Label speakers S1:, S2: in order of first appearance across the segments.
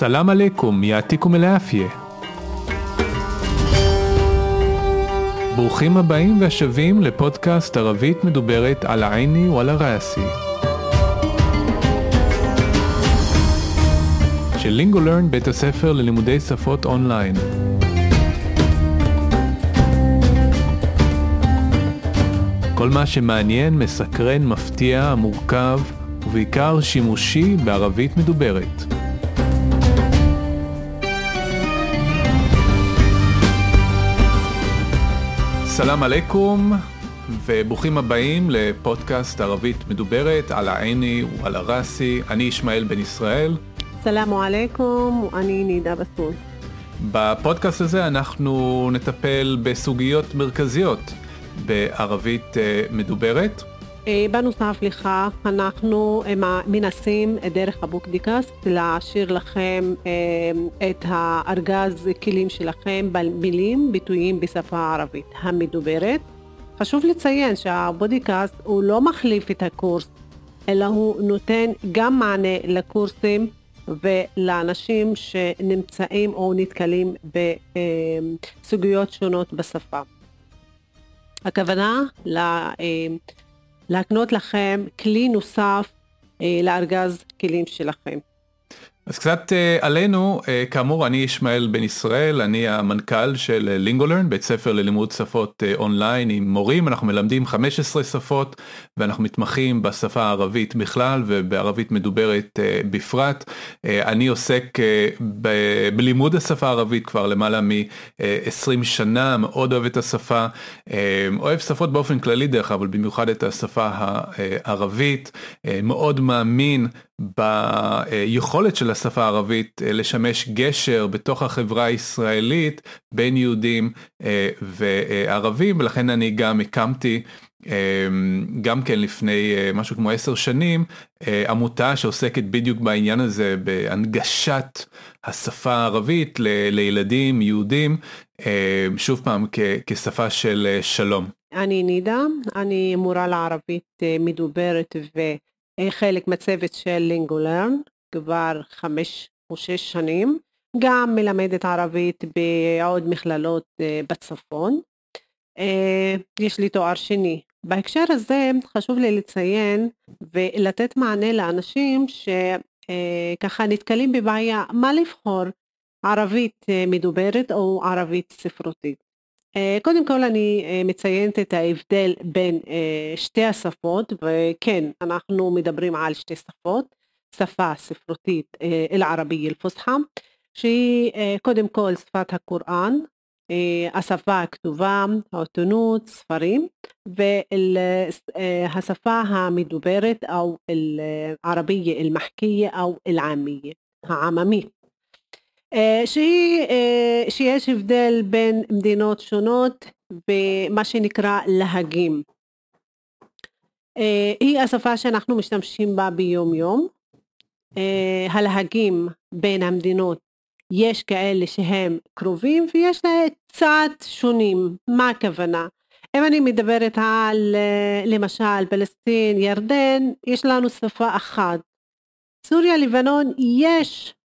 S1: סלאם עליכום, יעתיקום אל-עפיה. ברוכים הבאים והשבים לפודקאסט ערבית מדוברת על העיני ועל הראסי. של לינגולרן בית הספר ללימודי שפות אונליין. כל מה שמעניין, מסקרן, מפתיע, מורכב, ובעיקר שימושי בערבית מדוברת. סלאם עליכום וברוכים הבאים לפודקאסט ערבית מדוברת על העיני ועל הראסי. אני ישמעאל בן ישראל.
S2: סלאם עליכום, אני נידה בסון.
S1: בפודקאסט הזה אנחנו נטפל בסוגיות מרכזיות בערבית אה, מדוברת.
S2: אה, בנוסף לכך, אנחנו אה, מנסים דרך הבוקדיקאסט להשאיר לכם את הארגז כלים שלכם במילים, ביטויים בשפה הערבית המדוברת. חשוב לציין שהבודיקאסט הוא לא מחליף את הקורס, אלא הוא נותן גם מענה לקורסים ולאנשים שנמצאים או נתקלים בסוגיות שונות בשפה. הכוונה להקנות לכם כלי נוסף לארגז כלים שלכם.
S1: אז קצת uh, עלינו, uh, כאמור אני ישמעאל בן ישראל, אני המנכ"ל של לינגולרן, בית ספר ללימוד שפות אונליין עם מורים, אנחנו מלמדים 15 שפות ואנחנו מתמחים בשפה הערבית בכלל ובערבית מדוברת בפרט. אני עוסק ב- בלימוד השפה הערבית כבר למעלה מ-20 שנה, מאוד אוהב את השפה, אוהב שפות באופן כללי דרך אבל במיוחד את השפה הערבית, מאוד מאמין ביכולת של השפה הערבית אה, לשמש גשר בתוך החברה הישראלית בין יהודים אה, וערבים ולכן אני גם הקמתי אה, גם כן לפני משהו כמו עשר שנים עמותה שעוסקת בדיוק בעניין הזה בהנגשת השפה הערבית לילדים יהודים שוב פעם כשפה של שלום.
S2: אני נידה, אני מורה לערבית מדוברת ו... חלק מצוות של לינגולרן כבר חמש או שש שנים, גם מלמדת ערבית בעוד מכללות אה, בצפון. אה, יש לי תואר שני. בהקשר הזה חשוב לי לציין ולתת מענה לאנשים שככה אה, נתקלים בבעיה מה לבחור ערבית מדוברת או ערבית ספרותית. אה, קודם כל אני אה, מציינת את ההבדל בין אה, שתי השפות וכן אנחנו מדברים על שתי שפות שפה ספרותית אל-ערבייה אל-פוסחא שהיא קודם כל שפת הקוראן השפה הכתובה, העיתונות, ספרים והשפה המדוברת או אל-ערבייה אל-מחכייה או אה, שהיא, אה, שיש הבדל בין מדינות שונות במה שנקרא להגים. אה, היא השפה שאנחנו משתמשים בה ביום יום. הלהגים בין המדינות יש כאלה שהם קרובים ויש להם קצת שונים. מה הכוונה? אם אני מדברת על למשל פלסטין, ירדן, יש לנו שפה אחת. סוריה, לבנון, יש אה,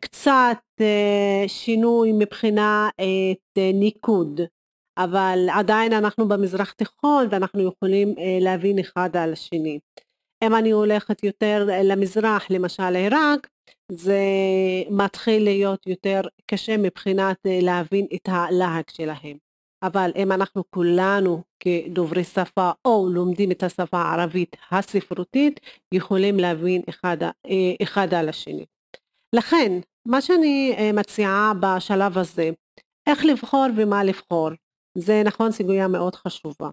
S2: קצת אה, שינוי מבחינת אה, ניקוד, אבל עדיין אנחנו במזרח תיכון ואנחנו יכולים להבין אחד על השני. אם אני הולכת יותר למזרח, למשל עיראק, זה מתחיל להיות יותר קשה מבחינת להבין את הלהג שלהם. אבל אם אנחנו כולנו כדוברי שפה או לומדים את השפה הערבית הספרותית, יכולים להבין אחד, אחד על השני. לכן, מה שאני אה, מציעה בשלב הזה, איך לבחור ומה לבחור, זה נכון סוגיה מאוד חשובה.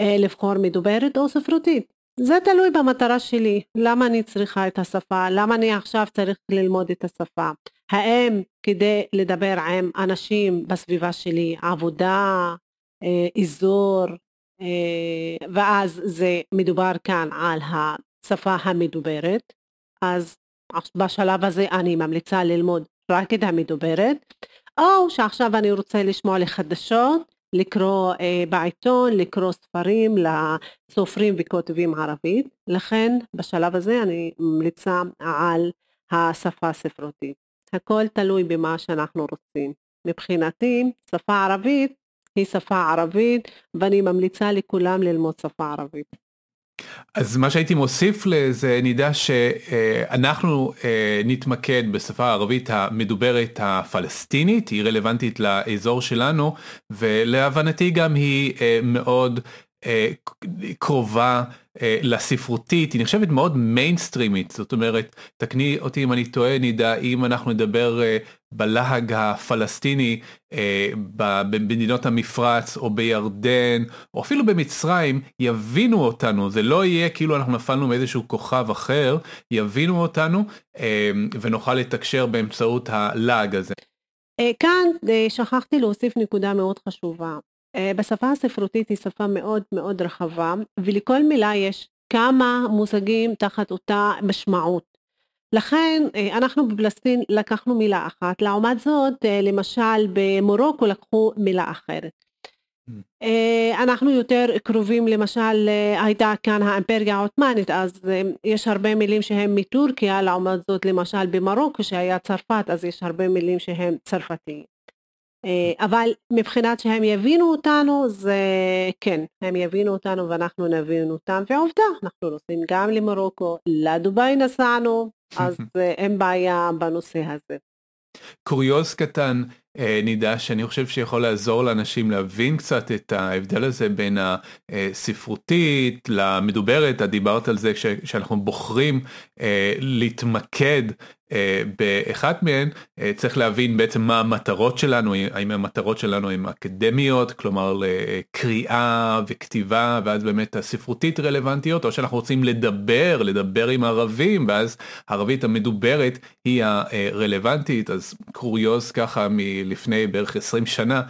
S2: אה, לבחור מדוברת או ספרותית. זה תלוי במטרה שלי, למה אני צריכה את השפה, למה אני עכשיו צריך ללמוד את השפה. האם כדי לדבר עם אנשים בסביבה שלי, עבודה, אה, אזור, ואז זה מדובר כאן על השפה המדוברת, אז בשלב הזה אני ממליצה ללמוד רק את המדוברת, או שעכשיו אני רוצה לשמוע לחדשות, לקרוא אה, בעיתון, לקרוא ספרים לסופרים וכותבים ערבית, לכן בשלב הזה אני ממליצה על השפה הספרותית. הכל תלוי במה שאנחנו רוצים. מבחינתי, שפה ערבית היא שפה ערבית, ואני ממליצה לכולם ללמוד שפה ערבית.
S1: אז מה שהייתי מוסיף לזה נידה שאנחנו אה, נתמקד בשפה הערבית המדוברת הפלסטינית היא רלוונטית לאזור שלנו ולהבנתי גם היא אה, מאוד קרובה אה, לספרותית, היא נחשבת מאוד מיינסטרימית, זאת אומרת, תקני אותי אם אני טועה, נידה, אם אנחנו נדבר אה, בלהג הפלסטיני במדינות המפרץ או בירדן או אפילו במצרים, יבינו אותנו, זה לא יהיה כאילו אנחנו נפלנו מאיזשהו כוכב אחר, יבינו אותנו ונוכל לתקשר באמצעות הלהג הזה.
S2: כאן שכחתי להוסיף נקודה מאוד חשובה. אה, בשפה הספרותית היא שפה מאוד מאוד רחבה ולכל מילה יש כמה מושגים תחת אותה משמעות. לכן אה, אנחנו בפלסטין לקחנו מילה אחת, לעומת זאת אה, למשל במורוקו לקחו מילה אחרת. Mm. אנחנו יותר קרובים למשל הייתה כאן האימפריה העות'מאנית אז יש הרבה מילים שהם מטורקיה לעומת זאת למשל במרוקו שהיה צרפת אז יש הרבה מילים שהם צרפתיים. אה, אבל מבחינת שהם יבינו אותנו זה כן הם יבינו אותנו ואנחנו נבין אותם ועובדה אנחנו נוסעים גם למרוקו לדובאי נסענו אז אה, אין בעיה בנושא הזה.
S1: קוריוז קטן אה, נידה שאני חושב שיכול לעזור לאנשים להבין קצת את ההבדל הזה בין הספרותית למדוברת, את דיברת על זה שאנחנו בוחרים להתמקד באחת מהן אה, צריך להבין בעצם מה המטרות שלנו האם המטרות שלנו הן אקדמיות כלומר לקריאה וכתיבה ואז באמת הספרותית רלוונטיות או שאנחנו רוצים לדבר לדבר עם ערבים ואז הערבית המדוברת היא הרלוונטית. אז קוריוז ככה מלפני בערך 20 שנה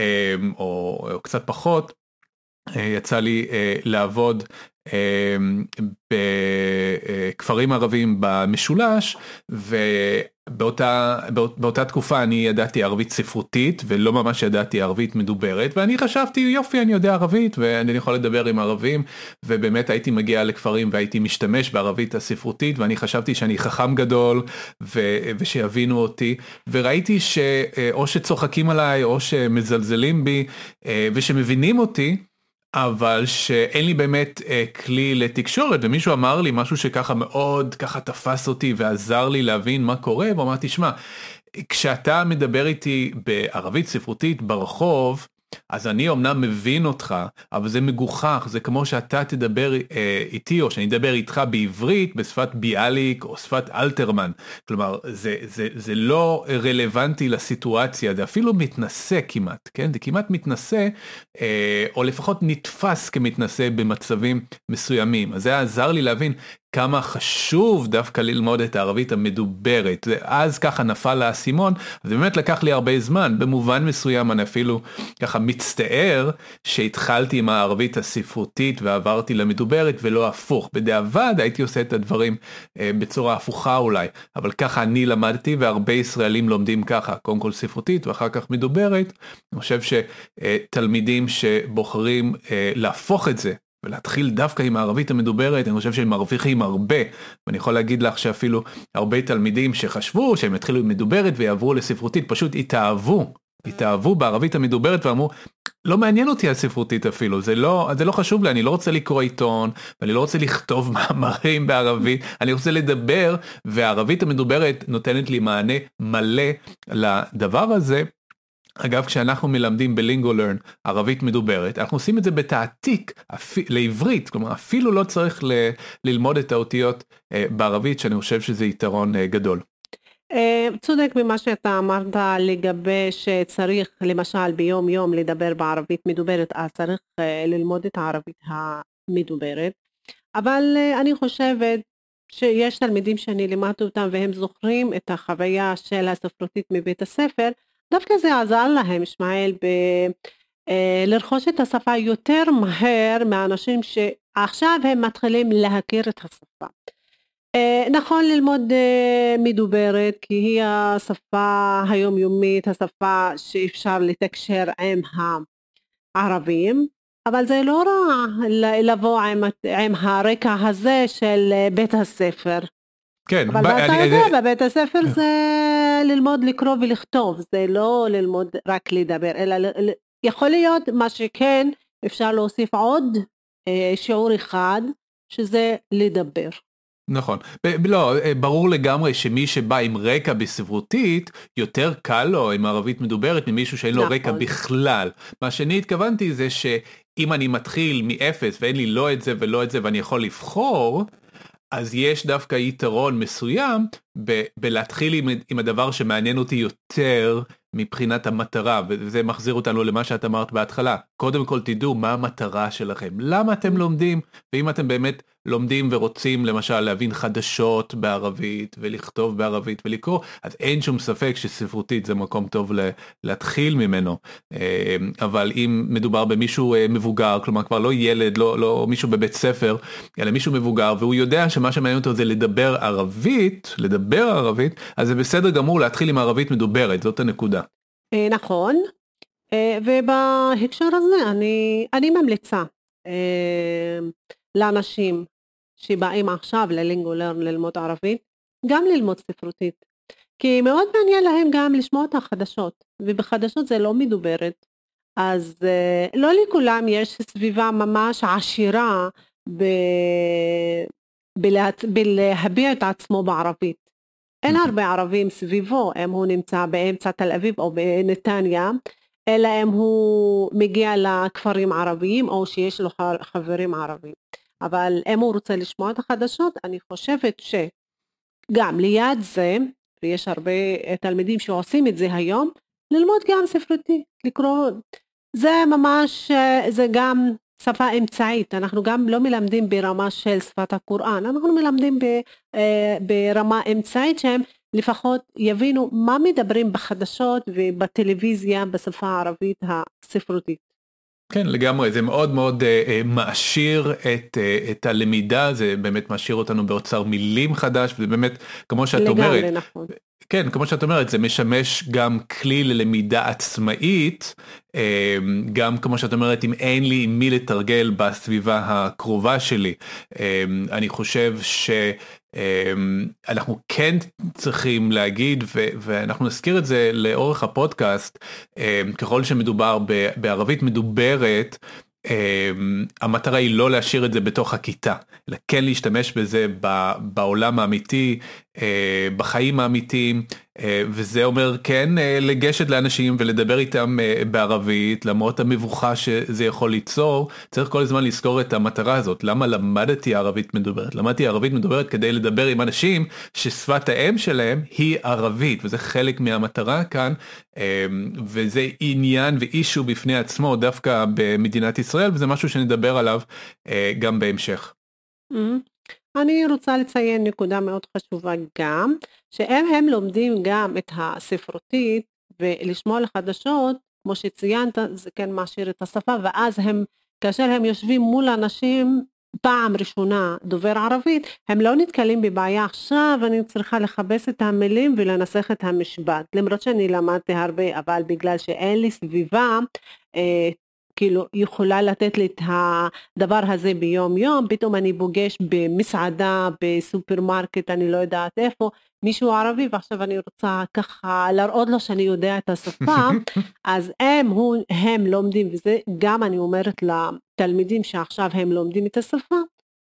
S1: אה, או, או קצת פחות יצא לי לעבוד בכפרים ערבים במשולש ובאותה באות, באותה תקופה אני ידעתי ערבית ספרותית ולא ממש ידעתי ערבית מדוברת ואני חשבתי יופי אני יודע ערבית ואני יכול לדבר עם ערבים ובאמת הייתי מגיע לכפרים והייתי משתמש בערבית הספרותית ואני חשבתי שאני חכם גדול ו, ושיבינו אותי וראיתי שאו שצוחקים עליי או שמזלזלים בי אה, ושמבינים אותי. אבל שאין לי באמת אה, כלי לתקשורת ומישהו אמר לי משהו שככה מאוד ככה תפס אותי ועזר לי להבין מה קורה ואמרתי שמע כשאתה מדבר איתי בערבית ספרותית ברחוב אז אני אמנם מבין אותך, אבל זה מגוחך, זה כמו שאתה תדבר אה, איתי או שאני אדבר איתך בעברית בשפת ביאליק או שפת אלתרמן. כלומר, זה, זה, זה לא רלוונטי לסיטואציה, זה אפילו מתנשא כמעט, כן? זה כמעט מתנשא, אה, או לפחות נתפס כמתנשא במצבים מסוימים. אז זה עזר לי להבין כמה חשוב דווקא ללמוד את הערבית המדוברת. אז ככה נפל האסימון, זה באמת לקח לי הרבה זמן, במובן מסוים אני אפילו ככה מצטער שהתחלתי עם הערבית הספרותית ועברתי למדוברת ולא הפוך. בדיעבד הייתי עושה את הדברים אה, בצורה הפוכה אולי, אבל ככה אני למדתי והרבה ישראלים לומדים ככה, קודם כל ספרותית ואחר כך מדוברת. אני חושב שתלמידים שבוחרים אה, להפוך את זה ולהתחיל דווקא עם הערבית המדוברת אני חושב שהם מרוויחים הרבה. ואני יכול להגיד לך שאפילו הרבה תלמידים שחשבו שהם יתחילו עם מדוברת ויעברו לספרותית פשוט התאהבו. התאהבו בערבית המדוברת ואמרו לא מעניין אותי הספרותית אפילו זה לא זה לא חשוב לי אני לא רוצה לקרוא עיתון ואני לא רוצה לכתוב מאמרים בערבית אני רוצה לדבר והערבית המדוברת נותנת לי מענה מלא לדבר הזה אגב כשאנחנו מלמדים בלינגו לרן ערבית מדוברת אנחנו עושים את זה בתעתיק לעברית כלומר אפילו לא צריך ל, ללמוד את האותיות אה, בערבית שאני חושב שזה יתרון אה, גדול.
S2: אה, צודק במה שאתה אמרת לגבי שצריך למשל ביום יום לדבר בערבית מדוברת אז צריך ללמוד את הערבית המדוברת אבל אני חושבת שיש תלמידים שאני לימדתי אותם והם זוכרים את החוויה של הספרותית מבית הספר דווקא זה עזר להם, ישמעאל, ב... אה, לרכוש את השפה יותר מהר מאנשים שעכשיו הם מתחילים להכיר את השפה. אה, נכון ללמוד אה, מדוברת כי היא השפה היומיומית, השפה שאפשר לתקשר עם הערבים, אבל זה לא רע לבוא עם, עם הרקע הזה של בית הספר.
S1: כן,
S2: אבל אתה יודע, בבית הספר זה ללמוד לקרוא ולכתוב, זה לא ללמוד רק לדבר, אלא יכול להיות מה שכן, אפשר להוסיף עוד אה, שיעור אחד, שזה לדבר.
S1: נכון. לא, אה, ברור לגמרי שמי שבא עם רקע בספרותית, יותר קל לו עם ערבית מדוברת ממישהו שאין לו נכון. רקע בכלל. מה שאני התכוונתי זה שאם אני מתחיל מאפס ואין לי לא את זה ולא את זה ואני יכול לבחור, אז יש דווקא יתרון מסוים בלהתחיל עם, עם הדבר שמעניין אותי יותר מבחינת המטרה וזה מחזיר אותנו למה שאת אמרת בהתחלה. קודם כל תדעו מה המטרה שלכם למה אתם לומדים ואם אתם באמת לומדים ורוצים למשל להבין חדשות בערבית ולכתוב בערבית ולקרוא אז אין שום ספק שספרותית זה מקום טוב להתחיל ממנו אה, אבל אם מדובר במישהו אה, מבוגר כלומר כבר לא ילד לא לא מישהו בבית ספר אלא מישהו מבוגר והוא יודע שמה שמעניין אותו זה לדבר ערבית לדבר ערבית אז זה בסדר גמור להתחיל עם ערבית מדוברת זאת הנקודה.
S2: אה, נכון ובהקשר הזה אני אני ממליצה. לאנשים שבאים עכשיו ללינגולרן ללמוד ערבית, גם ללמוד ספרותית. כי מאוד מעניין להם גם לשמוע את החדשות, ובחדשות זה לא מדוברת. אז אה, לא לכולם יש סביבה ממש עשירה ב... בלה... בלהביע את עצמו בערבית. אין הרבה ערבים סביבו, אם הוא נמצא באמצע תל אביב או בנתניה, אלא אם הוא מגיע לכפרים ערביים או שיש לו חברים ערבים. אבל אם הוא רוצה לשמוע את החדשות, אני חושבת שגם ליד זה, ויש הרבה תלמידים שעושים את זה היום, ללמוד גם ספרותי, לקרוא, זה ממש, זה גם שפה אמצעית, אנחנו גם לא מלמדים ברמה של שפת הקוראן, אנחנו מלמדים ב, אה, ברמה אמצעית שהם לפחות יבינו מה מדברים בחדשות ובטלוויזיה בשפה הערבית הספרותית.
S1: כן לגמרי זה מאוד מאוד uh, uh, מעשיר את, uh, את הלמידה זה באמת מעשיר אותנו באוצר מילים חדש וזה באמת כמו שאת לגמרי, אומרת. נכון. כן כמו שאת אומרת זה משמש גם כלי ללמידה עצמאית גם כמו שאת אומרת אם אין לי עם מי לתרגל בסביבה הקרובה שלי אני חושב ש... אמ, אנחנו כן צריכים להגיד ואנחנו נזכיר את זה לאורך הפודקאסט אמ, ככל שמדובר בערבית מדוברת אמ, המטרה היא לא להשאיר את זה בתוך הכיתה אלא כן להשתמש בזה בעולם האמיתי בחיים האמיתיים אה, וזה אומר כן אה, לגשת לאנשים ולדבר איתם אה, בערבית למרות המבוכה שזה יכול ליצור צריך כל הזמן לזכור את המטרה הזאת למה למדתי ערבית מדוברת למדתי ערבית מדוברת כדי לדבר עם אנשים ששפת האם שלהם היא ערבית וזה חלק מהמטרה כאן וזה עניין ואישו בפני עצמו דווקא במדינת ישראל וזה משהו שנדבר עליו גם בהמשך.
S2: Mm-hmm. אני רוצה לציין נקודה מאוד חשובה גם, שאם הם לומדים גם את הספרותית ולשמוע לחדשות, כמו שציינת, זה כן מעשיר את השפה, ואז הם, כאשר הם יושבים מול אנשים פעם ראשונה דובר ערבית, הם לא נתקלים בבעיה עכשיו אני צריכה לכבס את המילים ולנסח את המשפט, למרות שאני למדתי הרבה, אבל בגלל שאין לי סביבה אה, כאילו יכולה לתת לי את הדבר הזה ביום יום, פתאום אני פוגש במסעדה, בסופרמרקט, אני לא יודעת איפה, מישהו ערבי ועכשיו אני רוצה ככה להראות לו שאני יודע את השפה, אז הם, הוא, הם לומדים, וזה גם אני אומרת לתלמידים שעכשיו הם לומדים את השפה,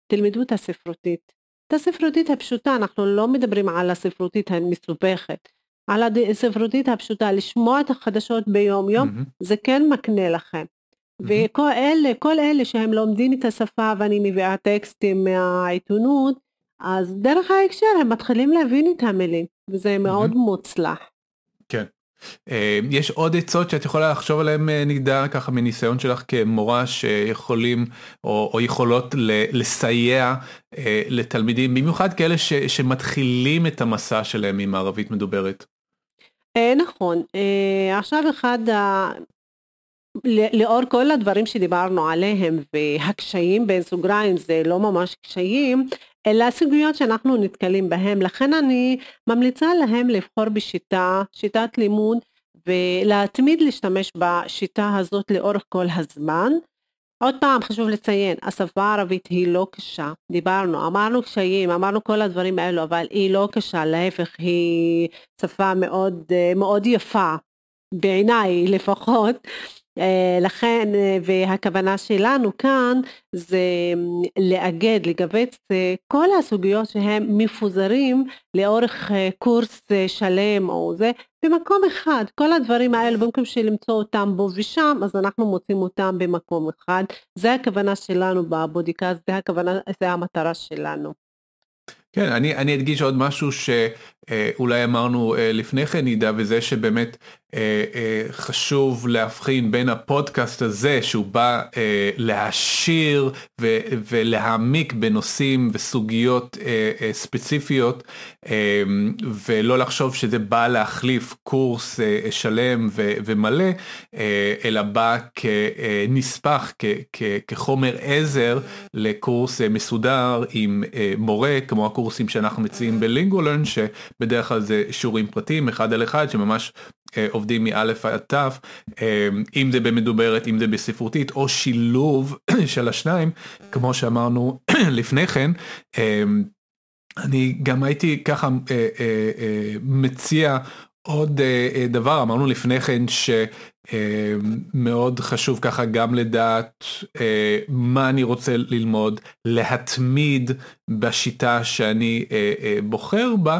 S2: תלמדו את הספרותית. את הספרותית הפשוטה, אנחנו לא מדברים על הספרותית המסובכת. על הספרותית הפשוטה, לשמוע את החדשות ביום יום, זה כן מקנה לכם. וכל אלה, כל אלה שהם לומדים את השפה ואני מביאה טקסטים מהעיתונות, אז דרך ההקשר הם מתחילים להבין את המילים, וזה מאוד מוצלח.
S1: כן. אה, יש עוד עצות שאת יכולה לחשוב עליהם אה, נגדה ככה מניסיון שלך כמורה שיכולים או, או יכולות לסייע אה, לתלמידים במיוחד כאלה ש, שמתחילים את המסע שלהם עם ערבית מדוברת.
S2: נכון עכשיו אחד לאור כל הדברים שדיברנו עליהם והקשיים בין סוגריים זה לא ממש קשיים אלא סוגיות שאנחנו נתקלים בהם. לכן אני ממליצה להם לבחור בשיטה שיטת לימוד ולהתמיד להשתמש בשיטה הזאת לאורך כל הזמן. עוד פעם חשוב לציין, השפה הערבית היא לא קשה, דיברנו, אמרנו קשיים, אמרנו כל הדברים האלו, אבל היא לא קשה, להפך היא שפה מאוד, מאוד יפה, בעיניי לפחות, לכן, אה, והכוונה שלנו כאן זה לאגד, לגבץ כל הסוגיות שהם מפוזרים לאורך קורס שלם או זה, במקום אחד. כל הדברים האלה, במקום שלמצוא אותם פה ושם, אז אנחנו מוצאים אותם במקום אחד. זה הכוונה שלנו בבודיקאסט, זה הכוונה, זה המטרה שלנו.
S1: כן, אני, אני אדגיש עוד משהו שאולי אמרנו אה, לפני כן, עידה, וזה שבאמת אה, אה, חשוב להבחין בין הפודקאסט הזה שהוא בא אה, להעשיר ולהעמיק בנושאים וסוגיות ספציפיות ולא לחשוב שזה בא להחליף קורס שלם ומלא אלא בא כנספח כחומר עזר לקורס מסודר עם מורה כמו הקורסים שאנחנו מציעים בלינגולרן שבדרך כלל זה שיעורים פרטיים אחד על אחד שממש אה, עובדים מאלף עד תו, אה, אם זה במדוברת, אם זה בספרותית, או שילוב של השניים, כמו שאמרנו לפני כן. אה, אני גם הייתי ככה מציע עוד דבר, אמרנו לפני כן ש... מאוד חשוב ככה גם לדעת אה, מה אני רוצה ללמוד, להתמיד בשיטה שאני אה, אה, בוחר בה,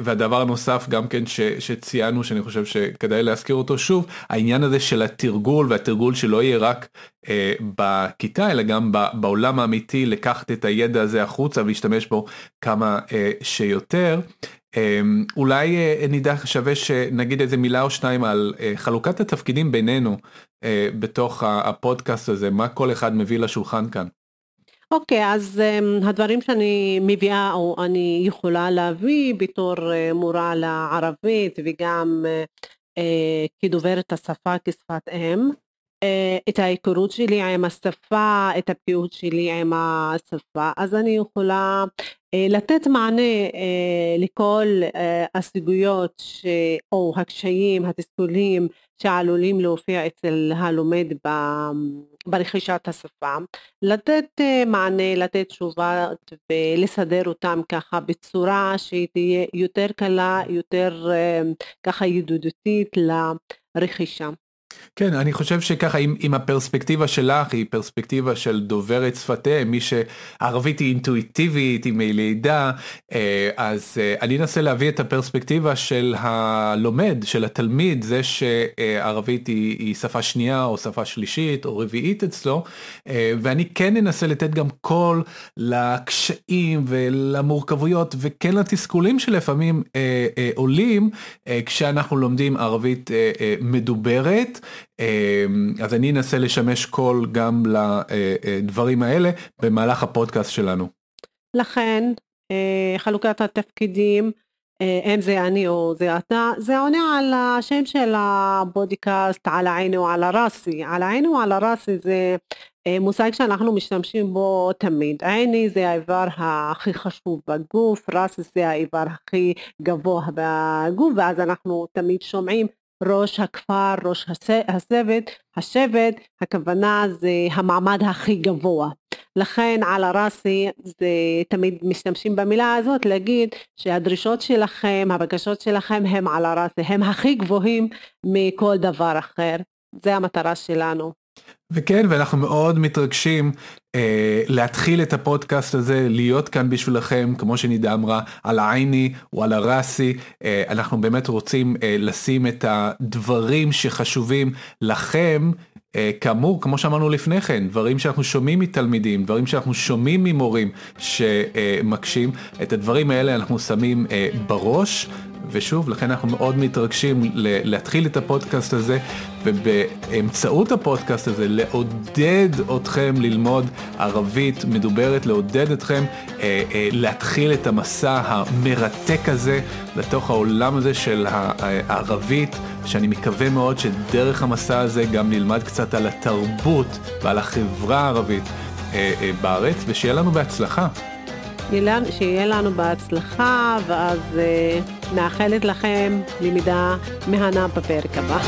S1: והדבר הנוסף גם כן ש, שציינו שאני חושב שכדאי להזכיר אותו שוב, העניין הזה של התרגול והתרגול שלא יהיה רק בכיתה אלא גם בעולם האמיתי לקחת את הידע הזה החוצה ולהשתמש בו כמה שיותר. אמ, אולי אה, נדע שווה שנגיד איזה מילה או שניים על אה, חלוקת התפקידים בינינו אה, בתוך הפודקאסט הזה, מה כל אחד מביא לשולחן כאן.
S2: אוקיי, okay, אז um, הדברים שאני מביאה או אני יכולה להביא בתור uh, מורה לערבית וגם uh, כדוברת השפה כשפת אם, את ההיכרות שלי עם השפה, את הבקיאות שלי עם השפה, אז אני יכולה אה, לתת מענה אה, לכל אה, הסוגיות או הקשיים, התסכולים שעלולים להופיע אצל הלומד ברכישת השפה, לתת מענה, לתת תשובות ולסדר אותם ככה בצורה שהיא תהיה יותר קלה, יותר ככה ידידותית לרכישה.
S1: כן, אני חושב שככה אם, אם הפרספקטיבה שלך היא פרספקטיבה של דוברת שפתיהם, מי שערבית היא אינטואיטיבית, היא מלידה, אה, אז אה, אני אנסה להביא את הפרספקטיבה של הלומד, של התלמיד, זה שערבית היא, היא שפה שנייה או שפה שלישית או רביעית אצלו, אה, ואני כן אנסה לתת גם קול לקשיים ולמורכבויות וכן לתסכולים שלפעמים עולים כשאנחנו לומדים ערבית מדוברת. אמ, אז אני אנסה לשמש קול גם לדברים האלה במהלך הפודקאסט שלנו.
S2: לכן אה, חלוקת התפקידים, אם אה, זה אני או זה אתה, זה עונה על השם של הפודקאסט, על העיני או על הרסי. על העיני או על הרסי זה אה, מושג שאנחנו משתמשים בו תמיד. עיני זה האיבר הכי חשוב בגוף, רסי זה האיבר הכי גבוה בגוף, ואז אנחנו תמיד שומעים ראש הכפר, ראש השבט, השבט, הכוונה זה המעמד הכי גבוה. לכן על הראסי זה תמיד משתמשים במילה הזאת להגיד שהדרישות שלכם, הבקשות שלכם הם על הראסי, הם הכי גבוהים מכל דבר אחר. זה המטרה שלנו.
S1: וכן, ואנחנו מאוד מתרגשים אה, להתחיל את הפודקאסט הזה, להיות כאן בשבילכם, כמו שנידה אמרה, על העיני או על הראסי. אה, אנחנו באמת רוצים אה, לשים את הדברים שחשובים לכם. אה, כאמור, כמו שאמרנו לפני כן, דברים שאנחנו שומעים מתלמידים, דברים שאנחנו שומעים ממורים שמקשים, את הדברים האלה אנחנו שמים אה, בראש. ושוב, לכן אנחנו מאוד מתרגשים להתחיל את הפודקאסט הזה, ובאמצעות הפודקאסט הזה לעודד אתכם ללמוד ערבית מדוברת, לעודד אתכם אה, אה, להתחיל את המסע המרתק הזה לתוך העולם הזה של הערבית, שאני מקווה מאוד שדרך המסע הזה גם נלמד קצת על התרבות ועל החברה הערבית אה, אה, בארץ, ושיהיה לנו בהצלחה.
S2: שיהיה לנו בהצלחה, ואז מאחלת לכם למידה מהנה בפרק הבא.